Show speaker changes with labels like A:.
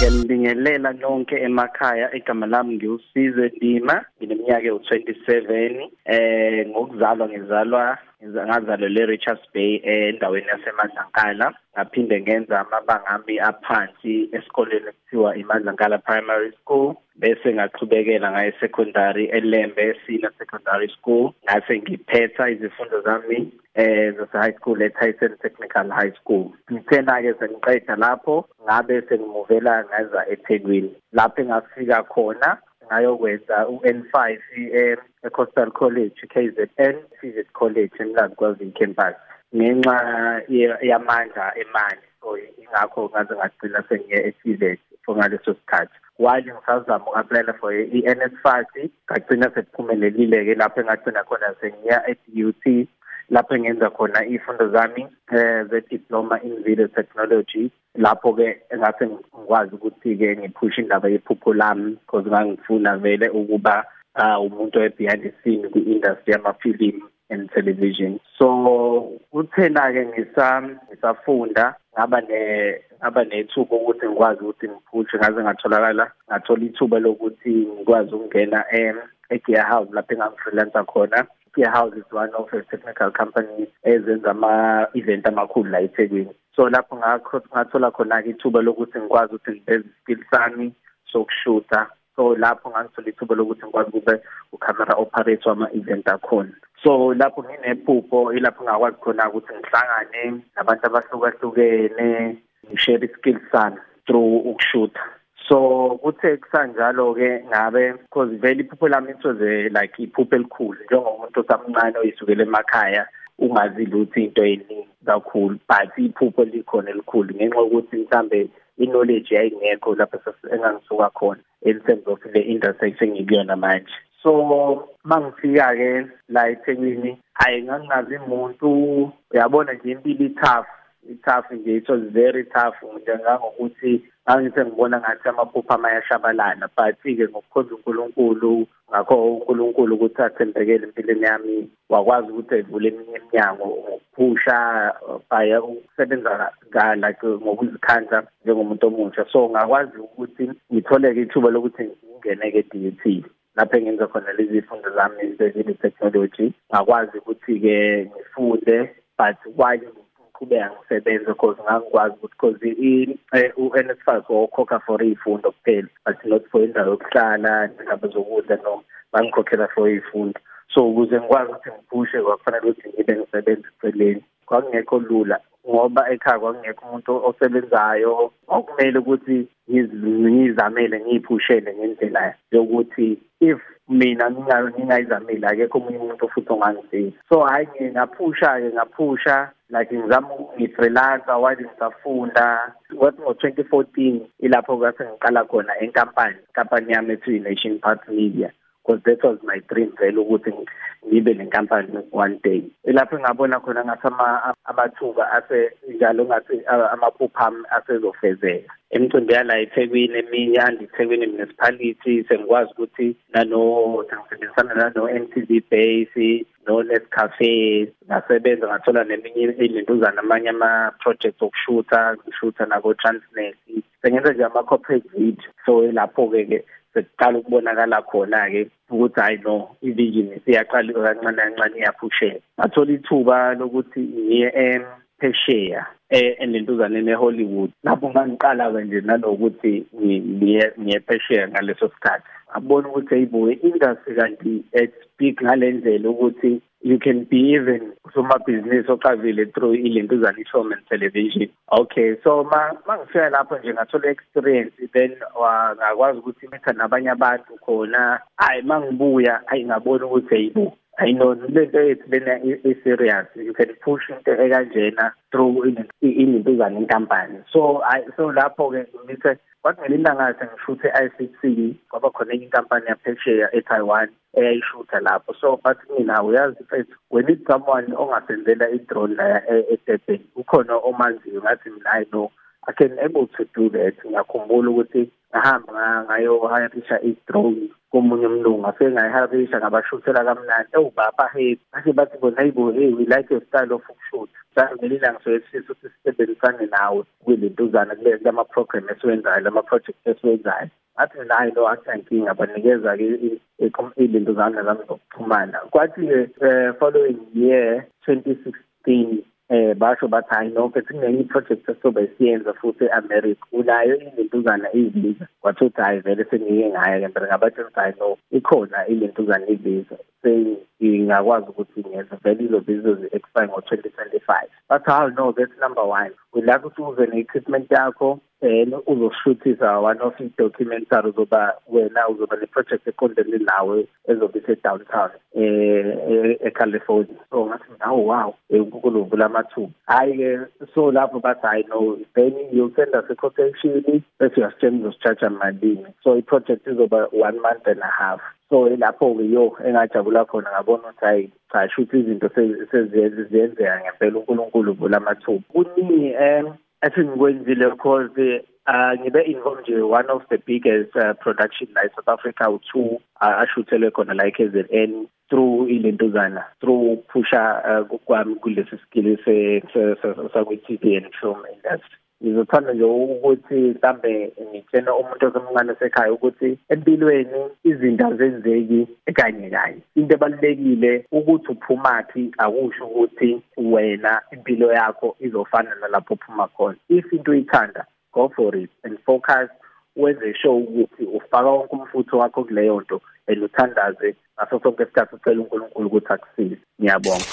A: Ngiyalibingelela nonke emakhaya igama lami ngiwusize Ndima ngineminyaka ewu27 eh ngokuzalwa ngizalwa ngazalelwe Richards Bay endaweni yaseMadlankala ngaphinde ngenza amabanga ami aphansi esikoleni ekuthiwa iMadlankala Primary School. Bese ngaqhubekela ngaye secondary eLembe Senior Secondary School. Ngase ngiphetha izifundo zami eh zase high school at Tyson Technical High School. Ngithena ke sengiqeda lapho ngabe sengimuvela ngaza eThekwini. Lapho engafika khona ngayokwenza u-N5 e-Coastal College KZN Civic College eMlazi campus ngenxa yamandla emali so ingakho ngaze ngagcina sengiye eCVET for ngaleso sikhathi. While ngisazama uku-aplayela for i-NSFAS ngagcina sekuphumelelile-ke lapho engagcina khona sengiya e-DUT lapho engenza khona izifundo zami eh ze-diploma in video technology. Lapho ke engase ngikwazi ukuthi ke ngiphushe indaba yephupho lami because ngangifuna vele ukuba umuntu obehind the scene kwi-industry yamafilimu and television. So kuthena ke ngisafunda ngaba ne ngaba nethuba ukuthi ngikwazi ukuthi ngiphushe ngaze ngatholakala ngathola ithuba lokuthi ngikwazi ukungena e-gear house lapho engangifreelancer khona. Gear House is one of the technical companies ezenza ama-event amakhulu la eThekwini. So lapho ngathola khona-ke ithuba lokuthi ngikwazi ukuthi ngiveze iskill sami sokushutha so lapho ngangithola ithuba lokuthi ngikwazi kube u-camera operator wama-event akhona. So lapho nginephupho ilapho ngakwazi khona ukuthi ngihlangane nabantu abahlukahlukene ngishare i-skill sami through ukushutha so kuthe kusanjalo ke ngabe because vele iphupho lami it was a like iphupho elikhulu njengomuntu osamncane oyisukela emakhaya ungazi lutho into eningi kakhulu but iphupho likhona elikhulu ngenxa yokuthi mhlambe i-knowledge yayingekho lapho engangisuka khona in terms of le industry sengikuyona manje. So mangifika ke la eThekwini hayi ngangazi umuntu uyabona nje impilo ithafu ithafu nje it was very tough njengangokuthi ngangise ngibona ngathi amaphupho amayashabalala but-ke ngokukhonza unkulunkulu ngakho unkulunkulu ukuthi athembekele empilweni yami wakwazi ukuthi evule eminye iminyango ngokuphusha by ukusebenza like ngokuzikhandla njengomuntu omusha. So ngakwazi ukuthi ngitholeke ithuba lokuthi ngingene-ke e-DUT lapho engenza khona lezi zifundo zami ze-video technology ngakwazi ukuthi-ke ngifunde but while ngiqhubeka ngisebenze because ngangikwazi ukuthi because u-NSFAS wokhokha for iy'fundo kuphela but not for indawo yokuhlala nendaba zokudla no bangikhokhela for iy'fundo. So ukuze ngikwazi ukuthi ngiphushe kwakufanele ukuthi ngibe ngisebenze eceleni. Kwakungekho lula. Ngoba ekhaya kwakungekho umuntu osebenzayo. Okumele ukuthi ngizamele ngiyiphushele ngendlela yokuthi if mina ngingayizamile akekho omunye umuntu futhi ongangisiza. So hhayi ngaphusha-ke ngaphusha like ngizama ngifreelancer while ngisafunda? Kwathi ngo-twenty fourteen ilapho kase ngiqala khona enkampani inkampani yami ethiwa i-nation part media. Because that was my dream vele ukuthi ngibe nenkampani one day ilapho engabona khona ngathi amathuba ase njalo ngathi amaphupha ami asezofezeka. Emicimbi yala eThekwini eminye andiThekwini municipality sengikwazi ukuthi nano ngisebenzisana nano NTV base no Nescafe ngasebenza ngathola neminye ilentuzana amanye ama projects okushutha ngishutha nako Transnet sengenza nje ama corporate video. So lapho ke ke sekuqala ukubonakala khona-ke ukuthi hayi no i-vision siyaqala kancane kancane iyaphusheka ngathola ithuba lokuthi ngiye phesheya enentuzaneni eHollywood lapho ngangiqala-ke nje nanokuthi ngiye phesheya ngaleso sikhathi. Ngabona ukuthi hayibo i-industry kanti speak ngale ndlela ukuthi you can be even usomabhizinisi oqavile through ilentuzana i-film and television. Okay so ma mangifika lapho nje ngathola experience then ngakwazi ukuthi mitha nabanye abantu khona. Hayi mangibuya hayi ngabona ukuthi hayibo I know lento yethu lena i-serious you can push into ekanjena through inintuzana inkampani. So I so lapho ke ngithi kwathi ngelinye ilanga ngishuthe i-ICC kwaba khona enye inkampani yaphesheya eTaiwan eyayishutha lapho. So bathi mina uyazi mfethu we need someone ongasenzela i-drone la e-Durban. Ukhona omanziyo ngathi mina hayi no I can able to do that. Ngiyakhumbula ukuthi ngahamba ngayo hayirisha i-drone. Komunye umlungu afike ngayiharisha ngabashuthela kamnandi. Ewu baba hey bashe bathi bona hayibo hey we like your style of ukushoot ngelinye ilanga soyesisa ukuthi sisebenzisane nawe kwilentuzana kulama-program esiwenzayo lama-project esiwenzayo. Athi mina hayi no akunankinga banikeza-ke ilentuzana zami zokuxhumana. Kwathi-ke um following year twenty sixteen eh basho bathi hayi nonke sinenye iproject esizobe siyenza futhi e-America unayo ilentuzana izibiza kwathi uthi hayi vele sengike ngayo ke. Ngabatshela ukuthi hayi no ikhona ilentuzana izibiza sengingakwazi ukuthi ngenza vele izobe izozi-expire ngo-twenty twenty five bathi hayi no that's number one. We like ukuthi uze ne-equipment yakho um uzoshuthisa one of i-documentary uzoba wena uzoba ne-project eqondene nawe ezobe ise-downtown um eCalifornia. So ngathi nawo wow unkulunkulu vula amathuba. Hhayi-ke so lapho bathi hayi no then you'll send us a-quotation bese uyasitshela uzositshaja malini. So i-project izoba one month and a half. So lapho-ke yo engajabula khona ngabona ukuthi hayi cha shuthi izinto seziyenzeka ngempela unkulunkulu vula amathuba. Kuningi um esengikwenzile because uh ngibe involved nje one of the biggest uh, production la South Africa u2 ashuthele khona la KZN through ilentuzana through pusha uh, kwami kulesi skill se sakwi TV and film industry ngizothanda nje ukuthi mhlambe ngitshena umuntu osemncane sekhaya ukuthi empilweni izinto azenzeki kanye kanye. Into ebalulekile ukuthi uphumaphi akusho ukuthi wena impilo yakho izofana nalapho uphuma khona. If into uyithanda go for it and focus wenze sure ukuthi ufaka wonke umfutho wakho kuleyo nto and uthandaze ngaso sonke isikhathi ucela uNkulunkulu ukuthi akusize. Ngiyabonga.